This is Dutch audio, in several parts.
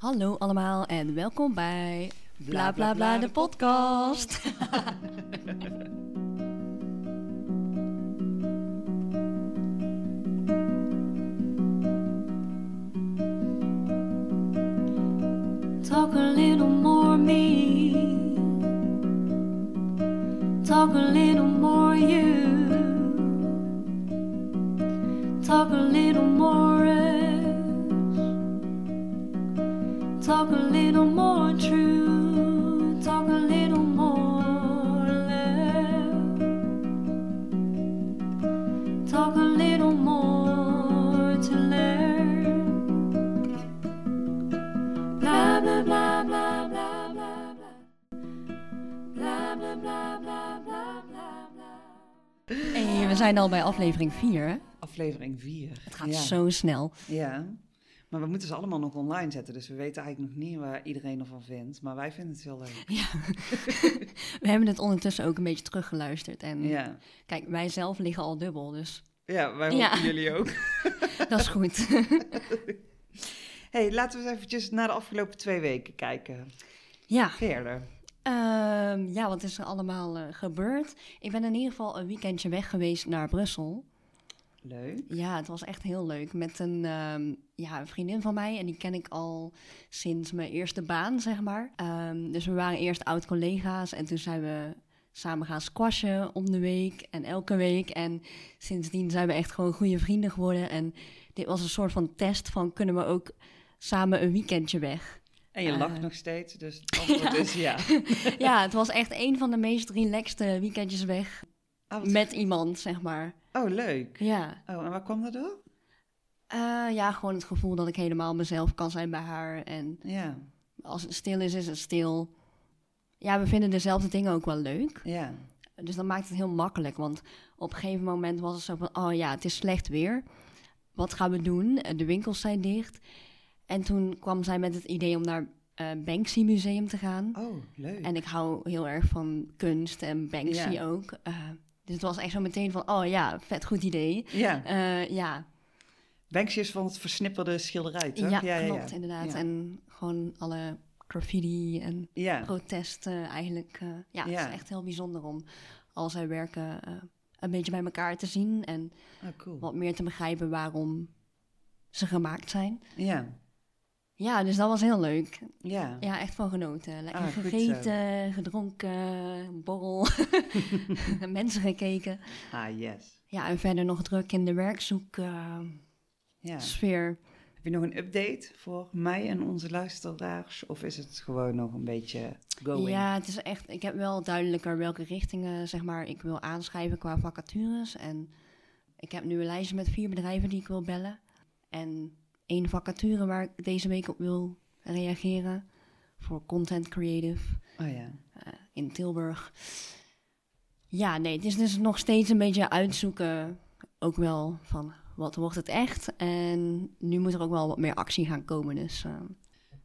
Hallo allemaal en welkom bij Bla Bla Bla, de podcast. Talk a little more me. Talk a Talk a little more true. Talk a little more love. Talk a little more to learn. Blah blah blah blah blah blah blah. Blah blah blah blah blah blah blah. Hey, we zijn al bij aflevering 4. Aflevering 4. Het gaat ja. zo snel. Ja. Maar we moeten ze allemaal nog online zetten, dus we weten eigenlijk nog niet waar iedereen ervan vindt. Maar wij vinden het heel leuk. Ja. we hebben het ondertussen ook een beetje teruggeluisterd. En Ja, kijk, wij zelf liggen al dubbel, dus ja wij Ja. hopen jullie ook. dat is goed. hey, laten we eens eventjes naar de afgelopen twee weken kijken. ja. Verder. Ehm, ja, wat is er allemaal eh, gebeurd? Ik ben in ieder geval een weekendje weg geweest naar Brussel. Leuk. Ja, het was echt heel leuk. Met een, ehm, ja, een vriendin van mij. En die ken ik al sinds mijn eerste baan, zeg maar. Ehm, dus we waren eerst oud-collega's. En toen zijn we samen gaan squashen om de week. En elke week. En sindsdien zijn we echt gewoon goede vrienden geworden. En dit was een soort van test van... kunnen we ook samen een weekendje weg? En je Eh. lacht nog steeds, dus het antwoord is ja. ja, het was echt een van de meest relaxte weekendjes weg. Ah, Met iemand, zeg maar. Oh, leuk. Ja. Oh, en waar kwam dat door? Eh, ja, gewoon het gevoel dat ik helemaal mezelf kan zijn bij haar. En Ja, als het stil is, is het stil. Ja, we vinden dezelfde dingen ook wel leuk. ja. Dus dat maakt het heel makkelijk. Want op een gegeven moment was het zo van... oh ja, het is slecht weer. Wat gaan we doen? Eh, De winkels zijn dicht. En toen kwam zij met het idee om naar eh Banksy Museum te gaan. Oh, leuk. En ik hou heel erg van kunst en Banksy Ja. ook. Eh, dus het was echt zo meteen van... oh ja, vet goed idee. Ja, Eh, ja, Banksy is van het versnipperde schilderij, toch? ja, klopt, inderdaad. Ja. En gewoon alle graffiti en Ja, protesten eigenlijk. eh, ja, het Ja. is echt heel bijzonder om al zijn werken eh, een beetje bij elkaar te zien. En oh, cool. wat meer te begrijpen waarom ze gemaakt zijn. Ja, Ja, dus dat was heel leuk. ja. Ja, echt van genoten. Lekker Ah, goed gegeten, gedronken, borrel, mensen gekeken. Ah, yes. Ja, en verder nog druk in de werkzoek eh, Ja. sfeer. Heb je nog een update voor mij en onze luisteraars? Of is het gewoon nog een beetje going? Ja, het is echt. Ik heb wel duidelijker welke richtingen zeg maar, ik wil aanschrijven qua vacatures. En ik heb nu een lijstje met vier bedrijven die ik wil bellen. En één vacature waar ik deze week op wil reageren. Voor content creative Oh ja. eh, in Tilburg. Ja, nee, het is dus nog steeds een beetje uitzoeken. Ook wel van wat wordt het echt. En nu moet er ook wel wat meer actie gaan komen. Dus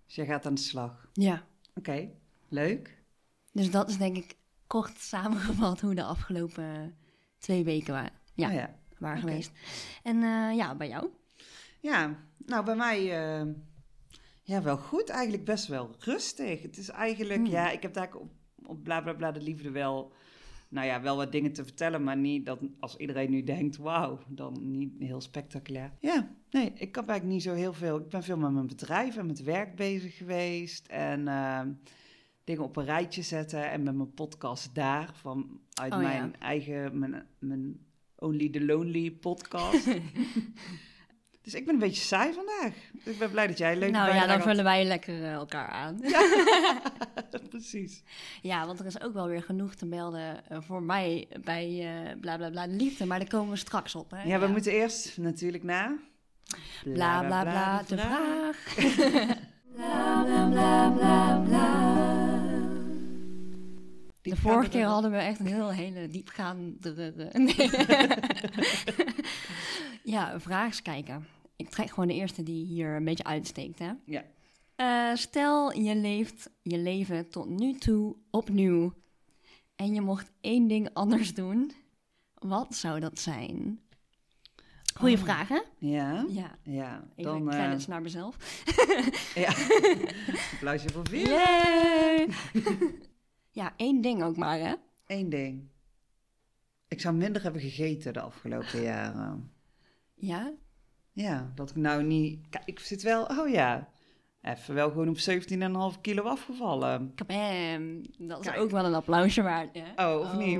jij gaat aan de slag. ja. Oké, leuk. Dus dat is denk ik kort samengevat hoe de afgelopen twee weken ja, Oh ja. waren Oké. geweest. En eh, ja, bij jou? Ja, nou bij mij eh, ja, wel goed. Eigenlijk best wel rustig. Het is eigenlijk, Hmm. ja, ik heb daar op, op bla bla bla de liefde wel, nou ja, wel wat dingen te vertellen. Maar niet dat als iedereen nu denkt, wauw, dan niet heel spectaculair. Ja, nee, ik heb eigenlijk niet zo heel veel. Ik ben veel met mijn bedrijf en met werk bezig geweest. En eh, dingen op een rijtje zetten. En met mijn podcast daar, van uit Oh, ja. mijn eigen, mijn, mijn Only the Lonely podcast. Dus ik ben een beetje saai vandaag. Dus ik ben blij dat jij een leuke nou ja, dan vullen wij lekker eh, elkaar aan. Precies. Ja, want er is ook wel weer genoeg te melden eh, voor mij bij eh bla bla bla de liefde. Maar daar komen we straks op. Hè? Ja, we moeten eerst natuurlijk na. Bla bla bla, de vraag. Bla bla bla bla bla. De vorige keer hadden we echt een heel hele diepgaande... Nee. ja, een vraag eens kijken. Ik trek gewoon de eerste die hier een beetje uitsteekt, hè? Ja. Eh, stel, je leeft je leven tot nu toe opnieuw. En je mocht één ding anders doen. Wat zou dat zijn? Goeie Oh. vraag, hè? Ja, Ja. ja. Even Dan, eh, credits naar mezelf. ja. Applausje voor vier. Ja, één ding ook maar, hè? Eén ding. Ik zou minder hebben gegeten de afgelopen jaren. Ja? Ja, dat ik nou niet... Kijk, ik zit wel... Oh ja, even wel gewoon op 17,5 kilo afgevallen. Kabam! Dat is Kijk. ook wel een applausje waard, hè? Oh, of niet?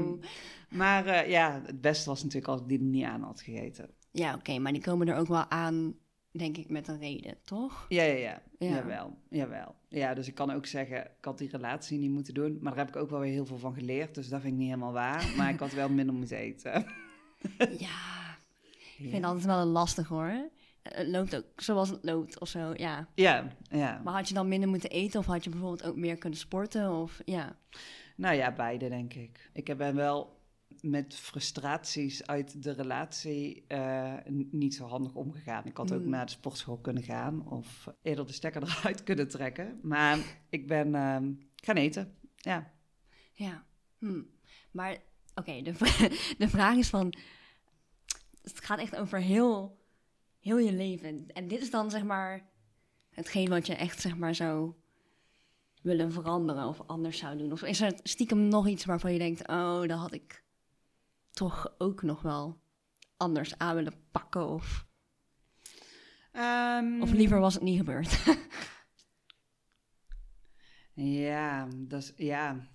Maar eh, ja, het beste was natuurlijk als ik die er niet aan had gegeten. Ja, oké, maar die komen er ook wel aan, denk ik, met een reden, toch? Ja, ja, ja. Ja. Jawel, jawel. Ja, dus ik kan ook zeggen, ik had die relatie niet moeten doen. Maar daar heb ik ook wel weer heel veel van geleerd. Dus dat vind ik niet helemaal waar. Maar ik had wel minder moeten eten. ja, ik vind het altijd wel lastig, hoor. Het loopt ook zoals het loopt, of zo, ja. Ja, ja. Maar had je dan minder moeten eten, of had je bijvoorbeeld ook meer kunnen sporten, of ja. Nou ja, beide denk ik. Ik ben wel met frustraties uit de relatie eh, niet zo handig omgegaan. Ik had ook Mm. naar de sportschool kunnen gaan of eerder de stekker eruit kunnen trekken. Maar ik ben ehm, gaan eten. Ja. Ja, hm. maar oké, de, de vraag is van... Het gaat echt over heel, heel je leven. En dit is dan zeg maar hetgeen wat je echt zeg maar zou willen veranderen of anders zou doen. Of is er stiekem nog iets waarvan je denkt... Oh, dat had ik toch ook nog wel anders aan willen pakken. Of, Ehm, of liever was het niet gebeurd. Ja, dat is, ja.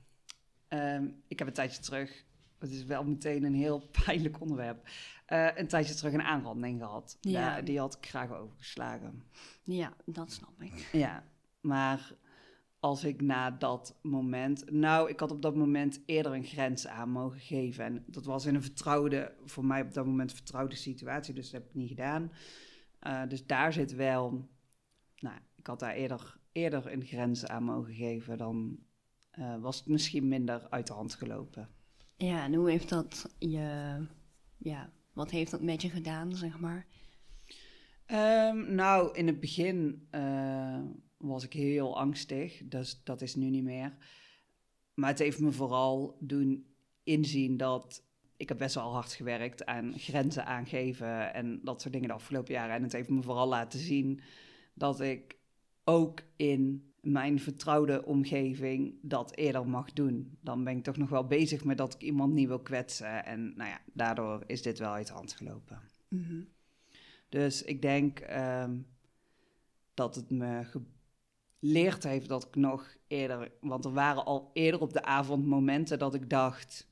Ehm, ik heb een tijdje terug, het is wel meteen een heel pijnlijk onderwerp, eh, een tijdje terug een aanranding gehad. Ja. Die had ik graag overgeslagen. ja, dat snap ik. Ja, maar als ik na dat moment, nou, ik had op dat moment eerder een grens aan mogen geven. En dat was in een vertrouwde, voor mij op dat moment vertrouwde situatie, dus dat heb ik niet gedaan. Eh, dus daar zit wel, nou, ik had daar eerder, eerder een grens aan mogen geven, dan eh, was het misschien minder uit de hand gelopen. Ja, en hoe heeft dat je... Ja, wat heeft dat met je gedaan, zeg maar? Ehm, nou, in het begin eh, was ik heel angstig, dus dat is nu niet meer. Maar het heeft me vooral doen inzien dat ik heb best wel hard gewerkt aan grenzen aangeven en dat soort dingen de afgelopen jaren. En het heeft me vooral laten zien dat ik ook in mijn vertrouwde omgeving dat eerder mag doen. Dan ben ik toch nog wel bezig met dat ik iemand niet wil kwetsen. En nou ja, daardoor is dit wel uit de hand gelopen. Mhm. Dus ik denk ehm, dat het me geleerd heeft dat ik nog eerder... Want er waren al eerder op de avond momenten dat ik dacht...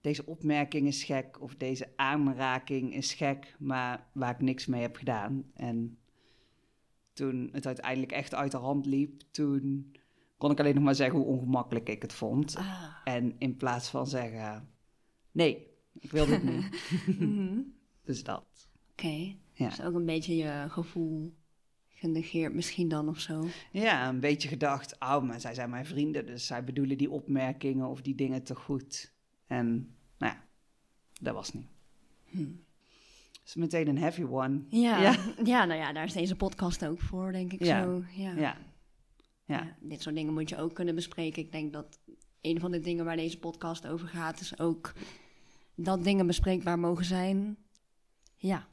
Deze opmerking is gek of deze aanraking is gek, maar waar ik niks mee heb gedaan. En toen het uiteindelijk echt uit de hand liep, toen kon ik alleen nog maar zeggen hoe ongemakkelijk ik het vond. Ah. En in plaats van zeggen, nee, ik wil dit niet. Mhm. Dus dat. Oké, Ja. dus ook een beetje je gevoel genegeerd misschien dan of zo. Ja, een beetje gedacht, oh, maar zij zijn mijn vrienden, dus zij bedoelen die opmerkingen of die dingen te goed. En nou ja, dat was niet. Hm. Dus meteen een heavy one. Ja, Ja. ja. nou ja, daar is deze podcast ook voor, denk ik Ja. zo. Ja. Ja. Ja. Ja, dit soort dingen moet je ook kunnen bespreken. Ik denk dat een van de dingen waar deze podcast over gaat, is ook dat dingen bespreekbaar mogen zijn. Ja,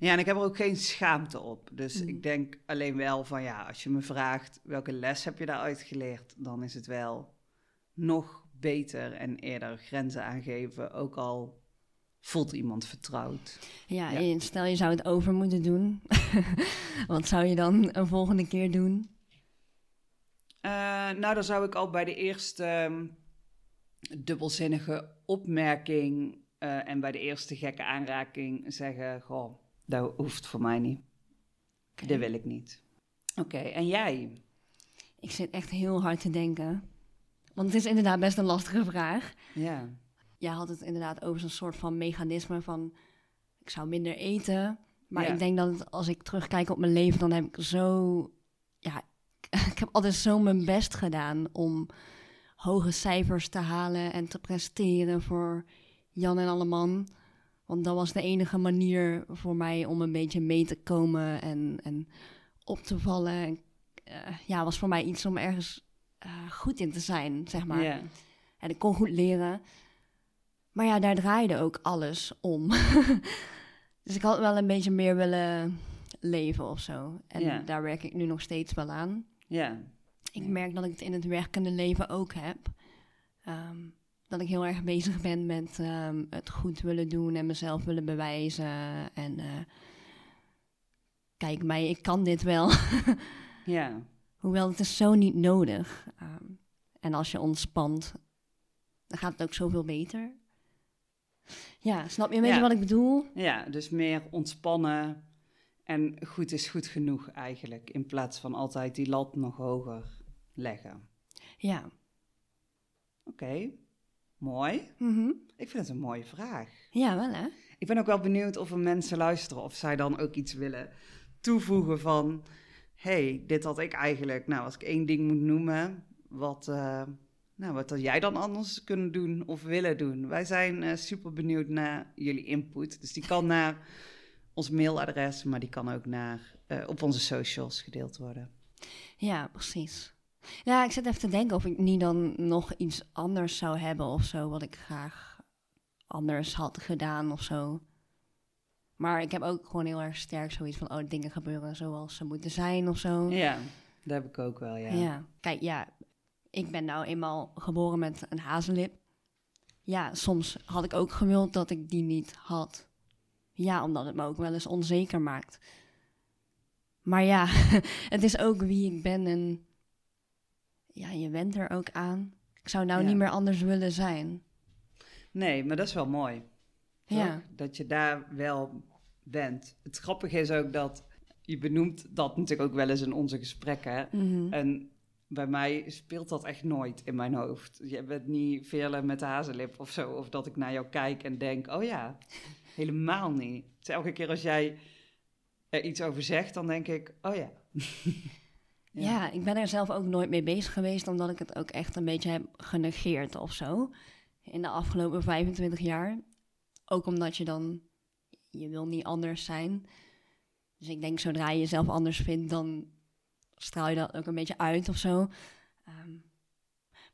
Ja, en ik heb er ook geen schaamte op. Dus Mm. ik denk alleen wel van ja, als je me vraagt welke les heb je daaruit geleerd, dan is het wel nog beter en eerder grenzen aangeven, ook al voelt iemand vertrouwd. ja, Ja. en stel je zou het over moeten doen. Wat zou je dan een volgende keer doen? Eh, nou, dan zou ik al bij de eerste ehm, dubbelzinnige opmerking eh, en bij de eerste gekke aanraking zeggen: Goh, dat hoeft voor mij niet. Dat wil ik niet. Oké, en jij? Ik zit echt heel hard te denken. Want het is inderdaad best een lastige vraag. Ja. Jij had het inderdaad over zo'n soort van mechanisme van... ik zou minder eten. Maar Ja. ik denk dat het- als ik terugkijk op mijn leven... dan heb ik zo... Ja, ik heb altijd zo mijn best gedaan om hoge cijfers te halen... en te presteren voor Jan en Alleman. Want dat was de enige manier voor mij om een beetje mee te komen... en, en op te vallen. En, eh, ja, was voor mij iets om ergens eh, goed in te zijn, zeg maar. En ik kon goed leren. Maar ja, daar draaide ook alles om. Dus ik had wel een beetje meer willen leven of zo. En Ja. daar werk ik nu nog steeds wel aan. Ja, Ik merk dat ik het in het werkende leven ook heb. Ehm, dat ik heel erg bezig ben met ehm, het goed willen doen en mezelf willen bewijzen. En eh, kijk mij, ik kan dit wel. ja. Hoewel het is zo niet nodig. Ehm, en als je ontspant, dan gaat het ook zoveel beter. Ja, snap je een beetje Ja. wat ik bedoel? Ja, dus meer ontspannen en goed is goed genoeg eigenlijk. In plaats van altijd die lat nog hoger leggen. Ja. Oké, mooi. Mhm. Ik vind het een mooie vraag. Ja, wel hè? Ik ben ook wel benieuwd of er mensen luisteren of zij dan ook iets willen toevoegen van... hey, dit had ik eigenlijk... Nou, als ik één ding moet noemen, wat, eh, nou, wat had jij dan anders kunnen doen of willen doen? Wij zijn eh, super benieuwd naar jullie input. Dus die kan naar ons mailadres, maar die kan ook naar, eh, op onze socials gedeeld worden. Ja, precies. Ja, ik zit even te denken of ik niet dan nog iets anders zou hebben of zo, wat ik graag anders had gedaan of zo. Maar ik heb ook gewoon heel erg sterk zoiets van, oh, dingen gebeuren zoals ze moeten zijn of zo. Ja, dat heb ik ook wel, ja. Ja. Kijk, ja, ik ben nou eenmaal geboren met een hazellip. Ja, soms had ik ook gewild dat ik die niet had. Ja, omdat het me ook wel eens onzeker maakt. Maar ja, het is ook wie ik ben en ja, je went er ook aan. Ik zou nou Ja. niet meer anders willen zijn. Nee, maar dat is wel mooi. toch? Ja. Dat je daar wel bent. Het grappige is ook dat je benoemt dat natuurlijk ook wel eens in onze gesprekken. En bij mij speelt dat echt nooit in mijn hoofd. Je bent niet veerle met de hazenlip of zo. Of dat ik naar jou kijk en denk, oh ja, helemaal niet. Dus elke keer als jij er iets over zegt, dan denk ik, oh ja. Ja. ik ben er zelf ook nooit mee bezig geweest, omdat ik het ook echt een beetje heb genegeerd of zo. In de afgelopen 25 jaar. Ook omdat je dan, je wil niet anders zijn. Dus ik denk, zodra je jezelf anders vindt, dan straal je dat ook een beetje uit of zo. Ehm,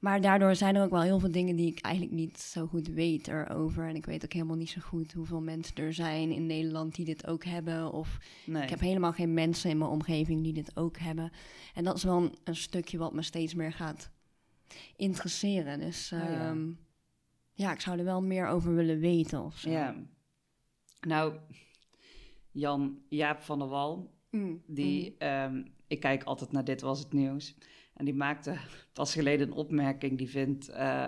maar daardoor zijn er ook wel heel veel dingen die ik eigenlijk niet zo goed weet erover. En ik weet ook helemaal niet zo goed hoeveel mensen er zijn in Nederland die dit ook hebben. Of Nee. ik heb helemaal geen mensen in mijn omgeving die dit ook hebben. En dat is wel een, een stukje wat me steeds meer gaat interesseren. Dus Oh ja. ehm, ja, ik zou er wel meer over willen weten of zo. Ja. Nou, Jan Jaap van der Wal, Mm, die, ehm, ik kijk altijd naar Dit Was Het Nieuws. En die maakte pas geleden een opmerking. Die vindt, eh,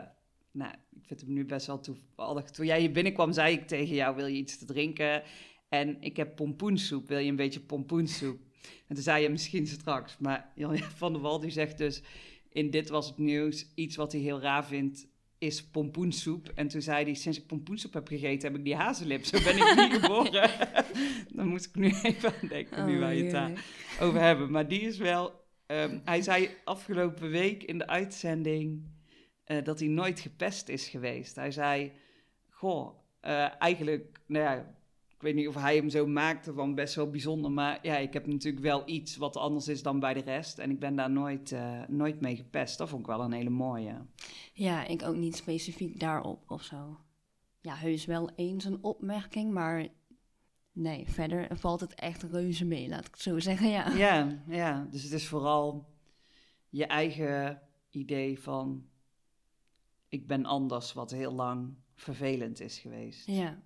nou, ik vind hem nu best wel toevallig. Toen jij hier binnenkwam, zei ik tegen jou, wil je iets te drinken? En ik heb pompoensoep, wil je een beetje pompoensoep? En toen zei je misschien straks. Maar Jan van der Wal, die zegt dus, in Dit Was Het Nieuws, iets wat hij heel raar vindt, is pompoensoep. En toen zei hij, sinds ik pompoensoep heb gegeten, heb ik die hazenlip. Zo ben ik niet geboren. Dan moet ik nu even aan denken, nu Oh, wij het daar heerlijk. over hebben. Maar die is wel. ehm, hij zei afgelopen week in de uitzending eh, dat hij nooit gepest is geweest. Hij zei: Goh, eh, eigenlijk, nou ja, weet niet of hij hem zo maakte van best wel bijzonder. Maar ja, ik heb natuurlijk wel iets wat anders is dan bij de rest. En ik ben daar nooit, eh, nooit mee gepest. Dat vond ik wel een hele mooie. Ja, ik ook niet specifiek daarop of zo. Ja, heus wel eens een opmerking, maar nee, verder valt het echt reuze mee, laat ik het zo zeggen. Ja, Ja, ja, dus het is vooral je eigen idee van: ik ben anders, wat heel lang vervelend is geweest. ja.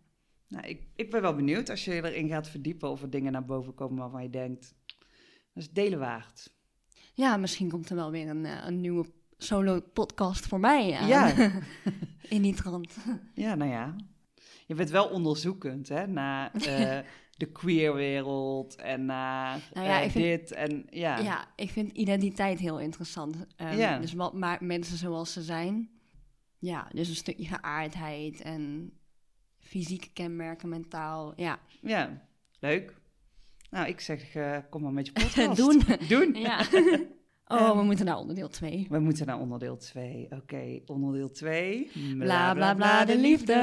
Nou, ik, ik ben wel benieuwd als je erin gaat verdiepen of er dingen naar boven komen waarvan je denkt, dat is delen waard. ja misschien komt er wel weer een, eh, een nieuwe solo-podcast voor mij aan. Ja. In die trant. Ja, nou ja. Je bent wel onderzoekend hè, naar eh, de queerwereld en naar Nou ja, eh, vind- dit en ja. Ja. ik vind identiteit heel interessant. Ehm, Ja. Dus wat maakt mensen zoals ze zijn? Ja, dus een stukje geaardheid en fysieke kenmerken, mentaal. Ja, Ja, leuk. Nou, ik zeg, eh, kom maar met je podcast. doen. Doen. Ja. Oh, Ehm, we moeten naar onderdeel 2. We moeten naar onderdeel 2. Oké, onderdeel 2. Bla bla bla, de liefde.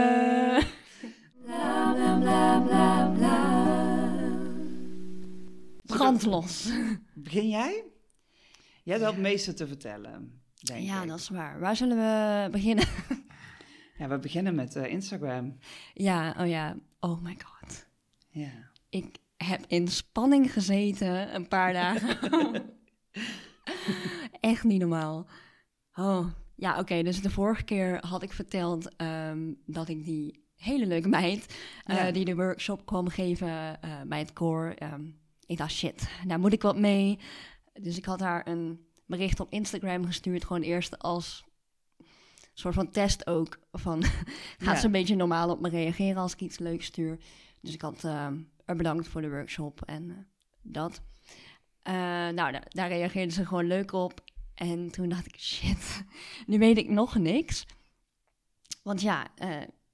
Bla bla bla bla bla. Brandlos. Begin jij? Jij hebt wel het meeste te vertellen, denk Ja, ik. dat is waar. Waar zullen we beginnen? Ja, we beginnen met eh, Instagram. Ja, oh ja. Oh my god. Ja. Ik heb in spanning gezeten een paar dagen. Echt niet normaal. Oh, ja, oké. dus de vorige keer had ik verteld ehm, dat ik die hele leuke meid... eh, Ja. die de workshop kwam geven eh, bij het koor... ehm, ik dacht, shit, daar moet ik wat mee. Dus ik had haar een bericht op Instagram gestuurd... gewoon eerst als soort van test ook. Van, gaat Ja. ze een beetje normaal op me reageren als ik iets leuks stuur? Dus ik had ehm er bedankt voor de workshop en eh, dat. Eh, nou, daar, daar reageerde ze gewoon leuk op. En toen dacht ik, shit, nu weet ik nog niks. Want ja, eh,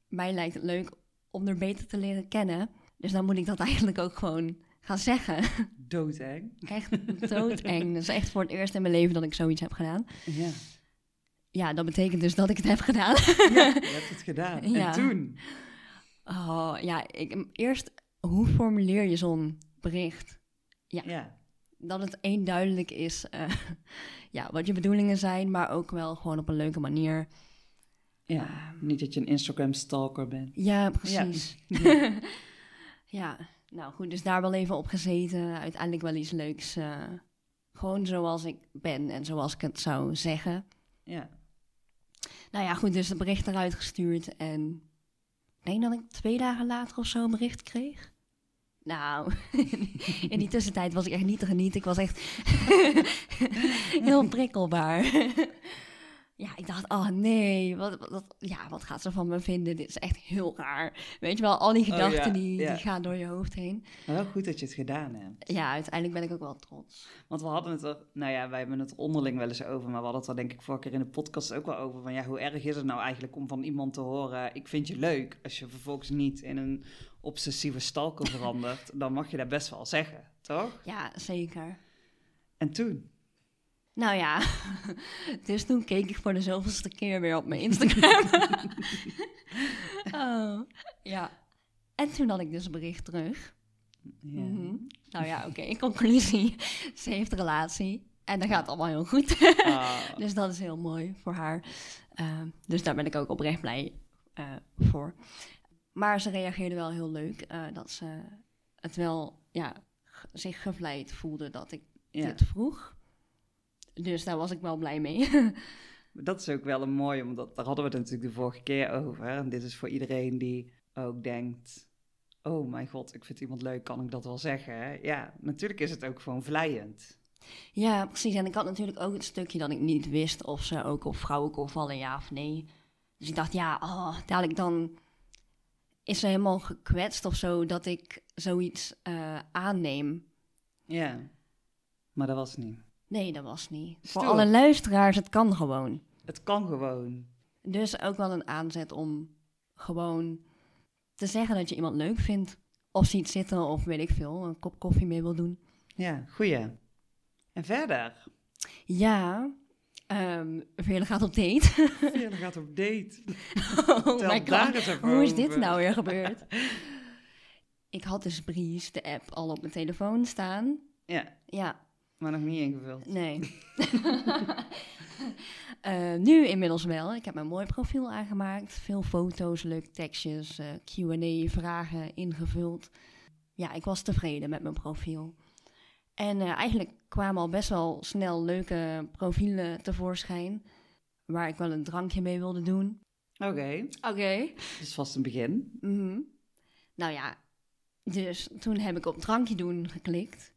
mij lijkt het leuk om er beter te leren kennen. Dus dan moet ik dat eigenlijk ook gewoon gaan zeggen. Doodeng. Echt doodeng. Dat is echt voor het eerst in mijn leven dat ik zoiets heb gedaan. Ja. Ja, dat betekent dus dat ik het heb gedaan. ja, je hebt het gedaan. Ja. En toen? Oh, ja, ik, eerst, hoe formuleer je zo'n bericht? Ja. Ja. Dat het één duidelijk is eh, ja, wat je bedoelingen zijn, maar ook wel gewoon op een leuke manier. Ja, niet dat je een Instagram stalker bent. Ja, precies. Ja. nou goed, dus daar wel even op gezeten. Uiteindelijk wel iets leuks. eh, gewoon zoals ik ben en zoals ik het zou zeggen. Ja. Nou ja, goed, dus het bericht eruit gestuurd. En ik denk dat ik twee dagen later of zo een bericht kreeg. Nou, in die tussentijd was ik echt niet te genieten. Ik was echt heel prikkelbaar. Ja, ik dacht, oh nee, wat, wat, ja, wat gaat ze van me vinden? Dit is echt heel raar. Weet je wel, al die Oh, gedachten ja, die, ja. die gaan door je hoofd heen. Maar wel goed dat je het gedaan hebt. Ja, uiteindelijk ben ik ook wel trots. Want we hadden het er, nou ja, wij hebben het er onderling wel eens over, maar we hadden het er denk ik vorige keer in de podcast ook wel over. Van ja, hoe erg is het nou eigenlijk om van iemand te horen, ik vind je leuk, als je vervolgens niet in een obsessieve stalker verandert, dan mag je dat best wel zeggen, toch? Ja, zeker. En toen? Nou ja, dus toen keek ik voor de zoveelste keer weer op mijn Instagram. oh, ja. En toen had ik dus een bericht terug. Ja. Mhm. Nou ja, oké, in conclusie, ze heeft een relatie. En dat gaat allemaal heel goed. Ah, dus dat is heel mooi voor haar. Ehm, dus daar ben ik ook oprecht blij eh, voor. Maar ze reageerde wel heel leuk. eh, dat ze het wel, ja, zich gevleid voelde dat ik ja. dit vroeg. Dus daar was ik wel blij mee. Dat is ook wel een mooie, omdat daar hadden we het natuurlijk de vorige keer over. En dit is voor iedereen die ook denkt, oh mijn god, ik vind iemand leuk, kan ik dat wel zeggen? Ja, natuurlijk is het ook gewoon vlijend. ja, precies. En ik had natuurlijk ook het stukje dat ik niet wist of ze ook op vrouwen kon vallen, ja of nee. Dus ik dacht, ja, oh, dadelijk dan is ze helemaal gekwetst of zo dat ik zoiets eh, aanneem. Ja, maar dat was niet. Nee, dat was niet. Voor alle luisteraars, het kan gewoon. Het kan gewoon. Dus ook wel een aanzet om gewoon te zeggen dat je iemand leuk vindt. Of ziet zitten of weet ik veel, een kop koffie mee wil doen. Ja, goeie. En verder? Ja, Veerle gaat op date. Veerle gaat op date. oh daar god, hoe is dit nou weer gebeurd? ik had dus Breeze, de app, al op mijn telefoon staan. Ja, Ja, maar nog niet ingevuld. nee. Eh, nu inmiddels wel. Ik heb mijn mooi profiel aangemaakt. Veel foto's, leuke tekstjes, eh, Q&A, vragen ingevuld. Ja, ik was tevreden met mijn profiel. En eh, eigenlijk kwamen al best wel snel leuke profielen tevoorschijn. Waar ik wel een drankje mee wilde doen. Oké, Oké. dat is vast een begin. Mhm. Nou ja, dus toen heb ik op drankje doen geklikt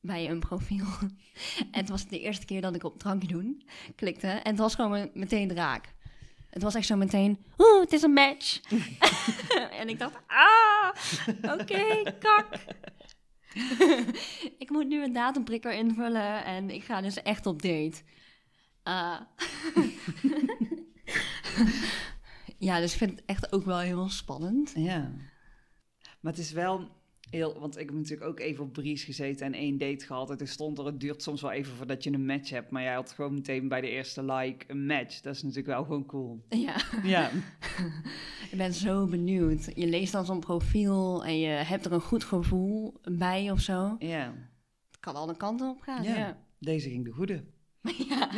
bij een profiel. en het was de eerste keer dat ik op drankje doen klikte. En het was gewoon me- meteen raak. Het was echt zo meteen, oeh, het is een match. en ik dacht, ah, oké, kak. ik moet nu een datumprikker invullen en ik ga dus echt op date. Ah. ja, dus ik vind het echt ook wel heel spannend. Ja. Maar het is wel heel... Want ik heb natuurlijk ook even op Bries gezeten en één date gehad. En toen stond er, het duurt soms wel even voordat je een match hebt. Maar jij had gewoon meteen bij de eerste like een match. Dat is natuurlijk wel gewoon cool. Ja, Ja. ik ben zo benieuwd. Je leest dan zo'n profiel en je hebt er een goed gevoel bij of zo. Ja. Het kan alle kanten op gaan. Ja. Ja. Deze ging de goede. Ja.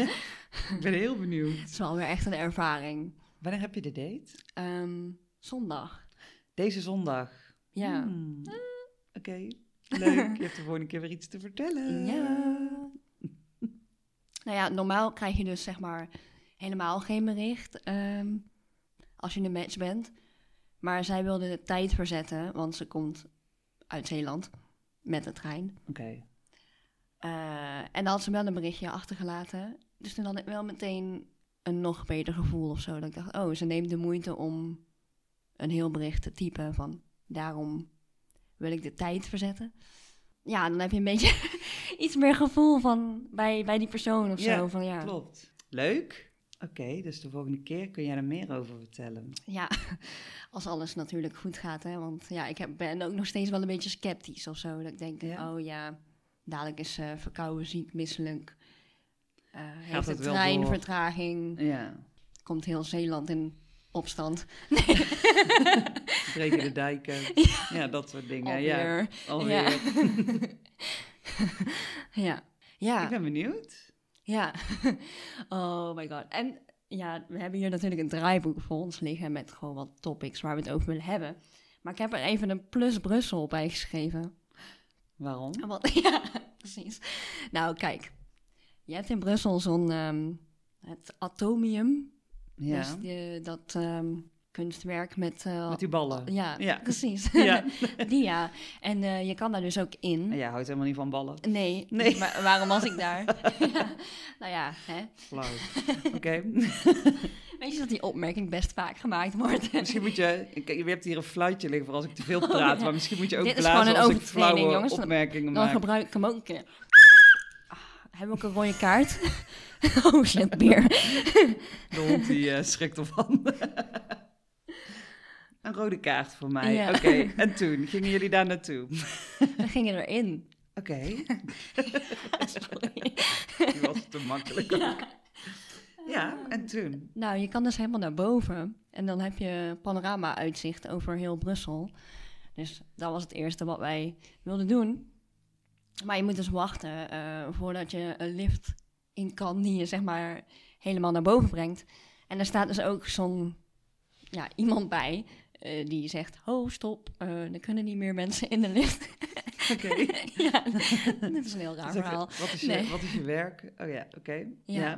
Ik ben heel benieuwd. Het is wel weer echt een ervaring. Wanneer heb je de date? Ehm, zondag. Deze zondag. Ja. Hmm. Oké, leuk. Je hebt de volgende keer weer iets te vertellen. Ja. nou ja, normaal krijg je dus zeg maar helemaal geen bericht ehm, als je een match bent. Maar zij wilde de tijd verzetten, want ze komt uit Zeeland met de trein. Oké. Eh, en dan had ze wel een berichtje achtergelaten. Dus toen had ik wel meteen een nog beter gevoel of zo. Dat ik dacht, oh, ze neemt de moeite om een heel bericht te typen van daarom wil ik de tijd verzetten. Ja, dan heb je een beetje iets meer gevoel van bij, bij die persoon of Ja, zo. Van, ja, Klopt. Leuk. Oké, dus de volgende keer kun jij er meer over vertellen. ja, als alles natuurlijk goed gaat. Hè? Want ja, ik heb, ben ook nog steeds wel een beetje sceptisch of zo. Dat ik denk, Ja? oh ja, dadelijk is ze verkouden, ziek, misselijk. Eh heeft het de wel trein door? vertraging. Ja, Komt heel Zeeland in opstand. breken de dijken. ja. dat soort dingen. Ja, Alweer. alweer. Ja. ja. Ik ben benieuwd. Ja. Oh my god. En ja, we hebben hier natuurlijk een draaiboek voor ons liggen met gewoon wat topics waar we het over willen hebben. Maar ik heb er even een plus Brussel bij geschreven. Waarom? Want, ja, precies. Nou, kijk. Je hebt in Brussel zo'n ehm, het Atomium. Ja, Dus die- dat ehm, kunstwerk met... eh, met die ballen. ja, Ja. precies. Ja. die ja. En eh, je kan daar dus ook in. En jij houdt helemaal niet van ballen. Nee, Nee. maar waarom was ik daar? ja. Nou ja, hè? Flauw. Oké. weet je dat die opmerking best vaak gemaakt wordt? Misschien moet je... Je hebt hier een fluitje liggen voor als ik te veel praat. Maar misschien moet je ook Dit is blazen gewoon een als ik flauwe jongens. Dan- opmerkingen Dan maak. gebruik ik hem ook een keer. Ah, hebben we ook een rode kaart? oh shit, beer. De hond die eh, schrikt ervan. Een rode kaart voor mij. Ja. Oké, en toen gingen jullie daar naartoe? We gingen erin. Oké, Sorry. die was te makkelijk. ook. Ja, en toen? Nou, je kan dus helemaal naar boven. En dan heb je panorama-uitzicht over heel Brussel. Dus dat was het eerste wat wij wilden doen. Maar je moet dus wachten eh, voordat je een lift in kan die je zeg maar helemaal naar boven brengt. En er staat dus ook zo'n ja, iemand bij eh, die zegt: Ho, stop, eh, er kunnen niet meer mensen in de lift. Oké. ja, dit is een heel raar verhaal. Wat is, je, wat is je werk? Oh ja, oké. Ja. Ja.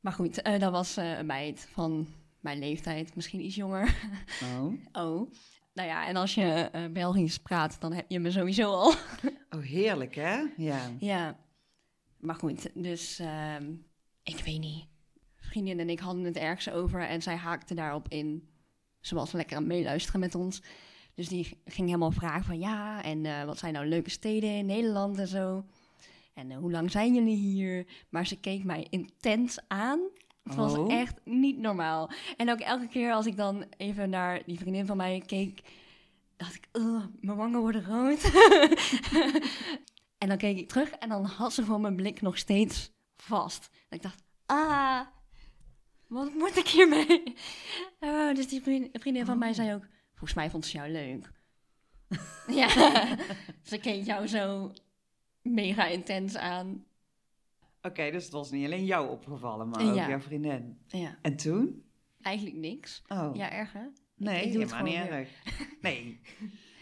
Maar goed, eh, dat was een meid van mijn leeftijd, misschien iets jonger. Oh. Oh, nou ja, en als je Belgisch praat, dan heb je me sowieso al. oh, heerlijk hè? Ja. ja, maar goed, dus ehm, ik weet niet. Vriendin en ik hadden het ergens over en zij haakte daarop in. Ze was lekker aan het meeluisteren met ons. Dus die ging helemaal vragen van ja, en eh, wat zijn nou leuke steden in Nederland en zo. En eh, hoe lang zijn jullie hier? Maar ze keek mij intens aan. Het was Oh. echt niet normaal. En ook elke keer als ik dan even naar die vriendin van mij keek, dacht ik, "Ugh, mijn wangen worden rood. en dan keek ik terug en dan had ze gewoon mijn blik nog steeds vast. En ik dacht, ah, wat moet ik hiermee? Ah, dus die vriendin, vriendin van mij Oh. zei ook, volgens mij vond ze jou leuk. ja, ze keek jou zo mega intens aan. Oké, dus het was niet alleen jou opgevallen, maar Ja. ook jouw vriendin. Ja, En toen? eigenlijk niks. Oh. Ja, erg hè? Nee, ik doe het helemaal niet erg. Nee.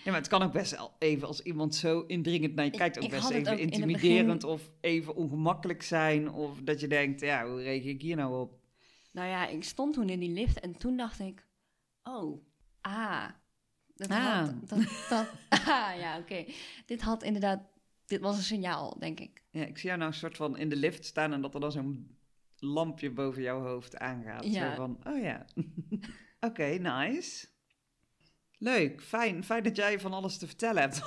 Ja, maar het kan ook best wel even als iemand zo indringend naar je Ik- kijkt, ook ik best even ook in het intimiderend of even ongemakkelijk zijn. Of dat je denkt, ja, hoe reageer ik hier nou op? Nou ja, ik stond toen in die lift en toen dacht ik, oh, ah. Dat Ah. Had, dat, dat, ah, ja, oké. Dit had inderdaad, dit was een signaal, denk ik. Ja, ik zie jou nou een soort van in de lift staan en dat er dan zo'n lampje boven jouw hoofd aangaat. Ja. Zo van, oh ja. Oké, nice. Leuk, fijn. Fijn dat jij van alles te vertellen hebt.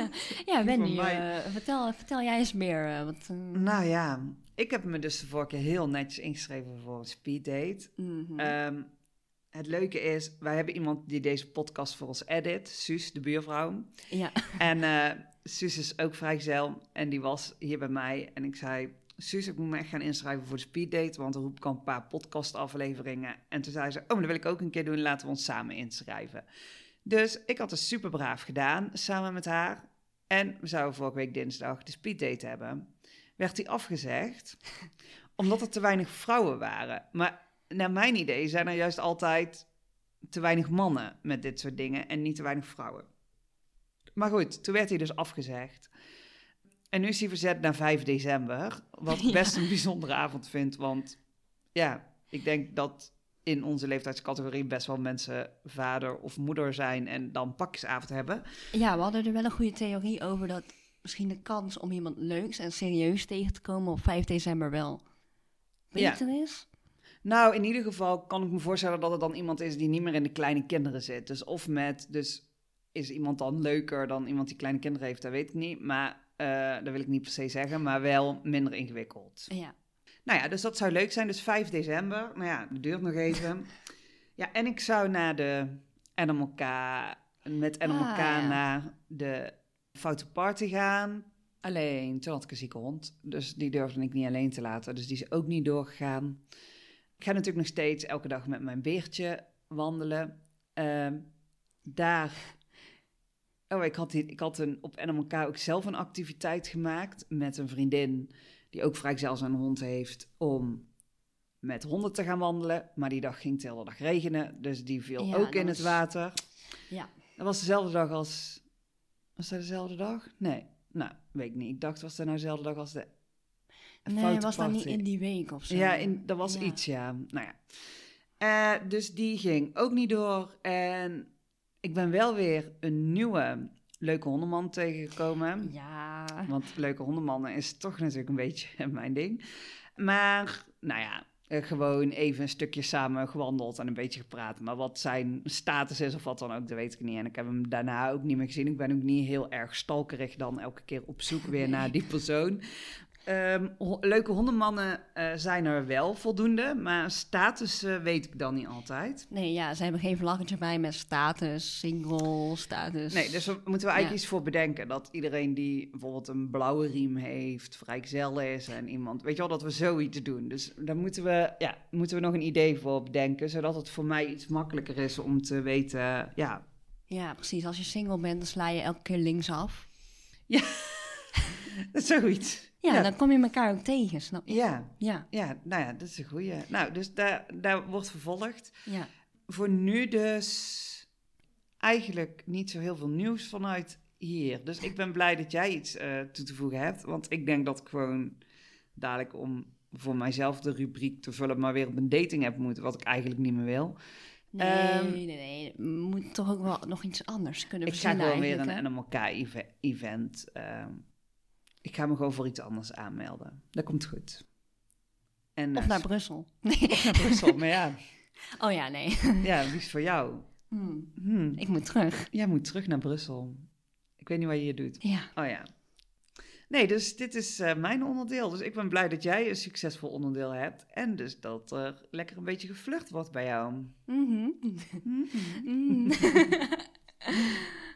ja, Wendy, voor mij- eh, vertel, vertel jij eens meer. eh, wat, eh, nou ja, ik heb me dus de vorige keer heel netjes ingeschreven voor een speeddate. Ehm, het leuke is, wij hebben iemand die deze podcast voor ons edit, Suus, de buurvrouw. ja, En eh Suus is ook vrijgezel en die was hier bij mij. En ik zei, Suus, ik moet me echt gaan inschrijven voor de speeddate, want dan roep ik al een paar podcastafleveringen. En toen zei ze, oh, maar dat wil ik ook een keer doen, laten we ons samen inschrijven. Dus ik had het super braaf gedaan, samen met haar. En we zouden vorige week dinsdag de speeddate hebben. Werd die afgezegd, omdat er te weinig vrouwen waren. Maar naar mijn idee zijn er juist altijd te weinig mannen met dit soort dingen en niet te weinig vrouwen. Maar goed, toen werd hij dus afgezegd. En nu is hij verzet naar 5 december. Wat ik Ja. best een bijzondere avond vind. Want ja, ik denk dat in onze leeftijdscategorie best wel mensen vader of moeder zijn en dan pakjesavond hebben. Ja, we hadden er wel een goede theorie over dat misschien de kans om iemand leuks en serieus tegen te komen op 5 december wel Ja. beter is. Nou, in ieder geval kan ik me voorstellen dat het dan iemand is die niet meer in de kleine kinderen zit. Dus of met, dus is iemand dan leuker dan iemand die kleine kinderen heeft, dat weet ik niet. Maar eh, dat wil ik niet per se zeggen, maar wel minder ingewikkeld. Ja. Nou ja, dus dat zou leuk zijn. Dus 5 december. Nou ja, dat duurt nog even. Ja, en ik zou naar de NMLK, met NMLK Ah, ja. naar de Foute Party gaan. Alleen, toen had ik een zieke hond. Dus die durfde ik niet alleen te laten. Dus die is ook niet doorgegaan. Ik ga natuurlijk nog steeds elke dag met mijn beertje wandelen. Ehm, daar... Oh, ik had, die, ik had een, op NMLK ook zelf een activiteit gemaakt met een vriendin die ook vrijgezel zijn hond heeft, om met honden te gaan wandelen. Maar die dag ging het de hele dag regenen, dus die viel Ja, ook in het water. Ja. Dat was dezelfde dag als... Was dat dezelfde dag? Nee, nou, weet ik niet. Ik dacht, was dat nou dezelfde dag als de Nee, was dat niet in die week of zo? Ja, in, dat was Ja. iets, ja. Nou ja. Eh, dus die ging ook niet door. En ik ben wel weer een nieuwe leuke hondenman tegengekomen. Ja. Want leuke hondenmannen is toch natuurlijk een beetje mijn ding. Maar, nou ja, eh, gewoon even een stukje samen gewandeld en een beetje gepraat. Maar wat zijn status is of wat dan ook, dat weet ik niet. En ik heb hem daarna ook niet meer gezien. Ik ben ook niet heel erg stalkerig dan elke keer op zoek weer naar die persoon. Ehm, ho- leuke hondenmannen eh, zijn er wel voldoende, maar status weet ik dan niet altijd. Nee, ja, ze hebben geen vlaggetje bij met status, single, status. Nee, dus daar moeten we eigenlijk Ja. iets voor bedenken. Dat iedereen die bijvoorbeeld een blauwe riem heeft, vrijgezel is en iemand... Weet je wel, dat we zoiets doen. Dus daar moeten we, ja, moeten we nog een idee voor bedenken. Zodat het voor mij iets makkelijker is om te weten... Ja, Ja, precies. Als je single bent, dan sla je elke keer linksaf. zoiets. Ja, Ja. dan kom je elkaar ook tegen, snap je? Ja, Ja, ja, nou ja, dat is een goeie. Nou, dus daar, daar wordt vervolgd. ja. Voor nu dus eigenlijk niet zo heel veel nieuws vanuit hier. Dus ik ben blij dat jij iets eh, toe te voegen hebt. Want ik denk dat ik gewoon dadelijk om voor mijzelf de rubriek te vullen... maar weer op een dating app moet, wat ik eigenlijk niet meer wil. Nee, Ehm, nee, nee. We moeten toch ook wel nog iets anders kunnen Ik ga gewoon weer een hè? NMLK-event. ehm, ik ga me gewoon voor iets anders aanmelden. Dat komt goed. En, Of eh, naar Brussel. Nee. of naar Brussel. Maar ja, Oh ja, nee. ja, wie is voor jou? Hmm, Hm, Ik moet terug. Jij moet terug naar Brussel. Ik weet niet wat je hier doet. Ja. Oh ja. Nee, dus dit is eh, mijn onderdeel. Dus ik ben blij dat jij een succesvol onderdeel hebt. En dus dat er lekker een beetje geflirt wordt bij jou. Mm.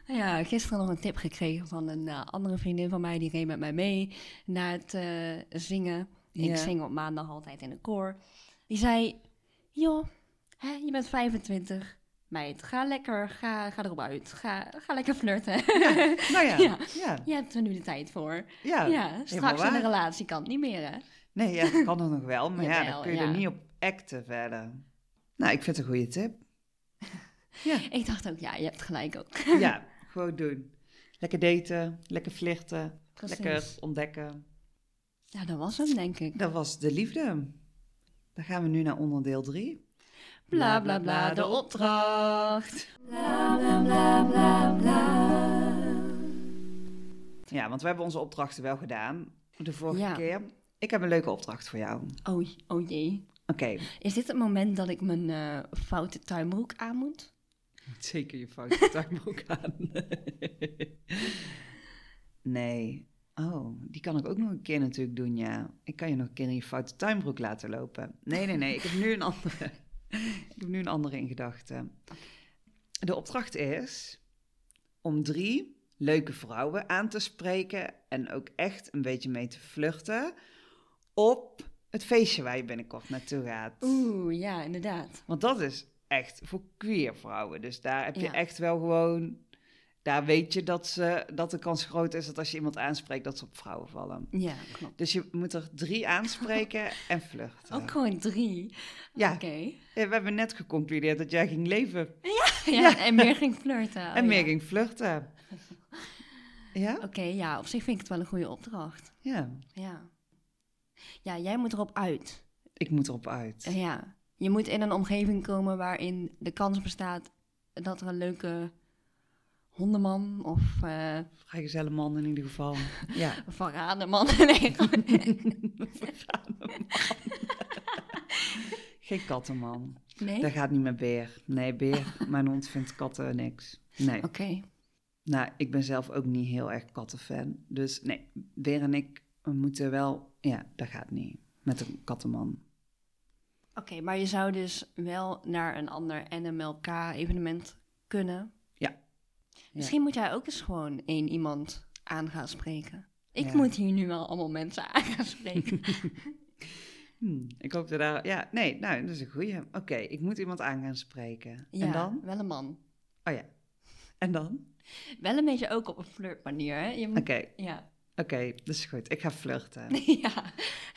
Ja, gisteren nog een tip gekregen van een eh, andere vriendin van mij. Die reed met mij mee naar het eh, zingen. Ja. Ik zing op maandag altijd in de koor. Die zei, joh, hè, je bent 25. Meid, ga lekker, ga, ga erop uit. Ga, ga lekker flirten. Nou ja, Ja. ja. Je hebt er nu de tijd voor. ja. Ja, straks in een relatie kan het niet meer, hè? Nee, ja, dat kan er nog wel. Maar ja, dan kun je ja. er niet op acten verder. Nou, ik vind het een goede tip. Ja, Ik dacht ook, ja, je hebt gelijk ook. ja gewoon doen. Lekker daten, lekker flirten, Precies. lekker ontdekken. Ja, dat was hem, denk ik. Dat was de liefde. Dan gaan we nu naar onderdeel drie. Bla bla bla, de opdracht. Ja, want we hebben onze opdrachten wel gedaan de vorige Ja. keer. Ik heb een leuke opdracht voor jou. Oh, oh jee. Oké. Is dit het moment dat ik mijn eh, foute tuinbroek aan moet? Zeker je foute tuinbroek aan. nee. Oh, die kan ik ook nog een keer natuurlijk doen, ja. Ik kan je nog een keer in je foute tuinbroek laten lopen. Nee, nee, nee. Ik heb nu een andere. ik heb nu een andere in gedachten. De opdracht is om drie leuke vrouwen aan te spreken en ook echt een beetje mee te flirten op het feestje waar je binnenkort naartoe gaat. Oeh, ja, inderdaad. Want dat is echt voor queer vrouwen. Dus daar heb je Ja. echt wel gewoon... Daar weet je dat, ze, dat de kans groot is dat als je iemand aanspreekt... dat ze op vrouwen vallen. Ja, klopt. Dus je moet er drie aanspreken en flirten. Ook gewoon drie. Ja. Oké. Ja, we hebben net geconcludeerd dat jij ging leven Ja, en meer ging flirten. Oh, en meer ging flirten. Ja? Oké, ja, op zich vind ik het wel een goede opdracht. Ja. Ja. Ja, jij moet erop uit. Ik moet erop uit. Ja. Je moet in een omgeving komen waarin de kans bestaat dat er een leuke hondenman of eh Vrijgezelle man in ieder geval. Ja. verraderman... nee, Geen kattenman. nee? Dat gaat niet met Beer. Nee, Beer, mijn hond vindt katten niks. Nee. Oké. Nou, ik ben zelf ook niet heel erg kattenfan. Dus nee, Beer en ik moeten wel... Ja, dat gaat niet. Met een kattenman. Oké, maar je zou dus wel naar een ander NMLK-evenement kunnen. Ja. Misschien moet jij ook eens gewoon één iemand aan gaan spreken. Ik Ja. moet hier nu wel allemaal mensen aan gaan spreken. Hmm, ik hoop dat daar... Ja, nee, nou, dat is een goeie. Oké, ik moet iemand aan gaan spreken. ja, En dan? wel een man. Oh ja. En dan? Wel een beetje ook op een flirtmanier, hè? Oké, Ja. oké, dat is goed. Ik ga flirten. ja.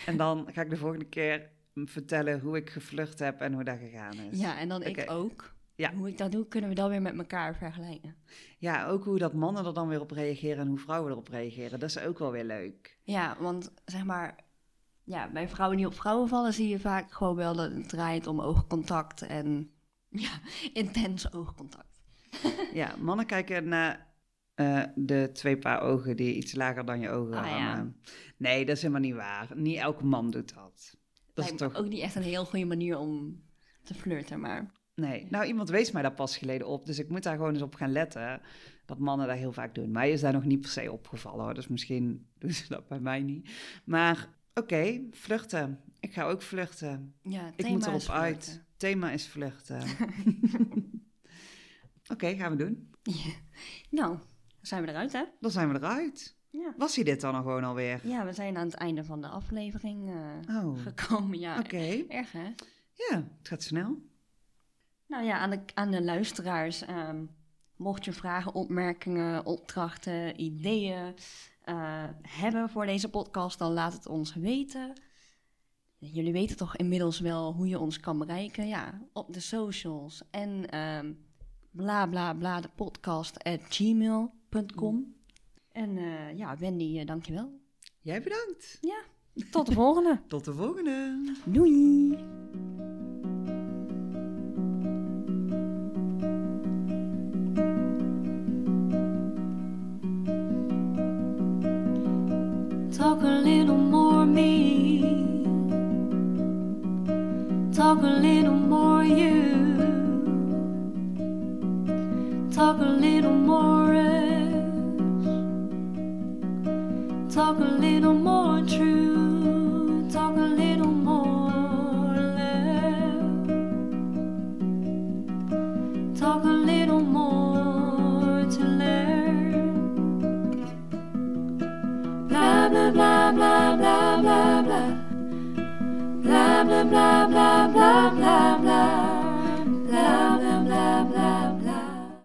En dan ga ik de volgende keer vertellen hoe ik geflirt heb en hoe dat gegaan is. ja, en dan ik ook. Ja. Hoe ik dat doe, kunnen we dan weer met elkaar vergelijken. Ja, ook hoe dat mannen er dan weer op reageren en hoe vrouwen erop reageren. Dat is ook wel weer leuk. Ja, want zeg maar, ja, bij vrouwen die op vrouwen vallen, zie je vaak gewoon wel dat het draait om oogcontact en ja, intens oogcontact. Ja, mannen kijken naar eh, de twee paar ogen die iets lager dan je ogen Ah, ja. hangen. Nee, dat is helemaal niet waar. Niet elke man doet dat. Dat is toch... ook niet echt een heel goede manier om te flirten, maar Nee, nou iemand wees mij daar pas geleden op, dus ik moet daar gewoon eens op gaan letten. Dat mannen dat heel vaak doen. Mij is daar nog niet per se opgevallen hoor, dus misschien doen ze dat bij mij niet. Maar oké, vluchten. Ik ga ook vluchten. ja, Ik moet erop uit. Thema is vluchten. Oké, gaan we doen. Nou, dan zijn we eruit, hè? Dan zijn we eruit. Ja. Was hij dit dan nog gewoon alweer? Ja, we zijn aan het einde van de aflevering eh, Oh, gekomen. Ja, oké. erg hè? Ja, het gaat snel. Nou ja, aan de, aan de luisteraars. ehm, mocht je vragen, opmerkingen, opdrachten, ideeën eh, hebben voor deze podcast, dan laat het ons weten. Jullie weten toch inmiddels wel hoe je ons kan bereiken? Ja, op de socials en ehm bla bla bla de podcast at gmail.com. En eh, ja, Wendy, eh, dankjewel. Jij bedankt. Ja, tot de volgende. Tot de volgende. Doei!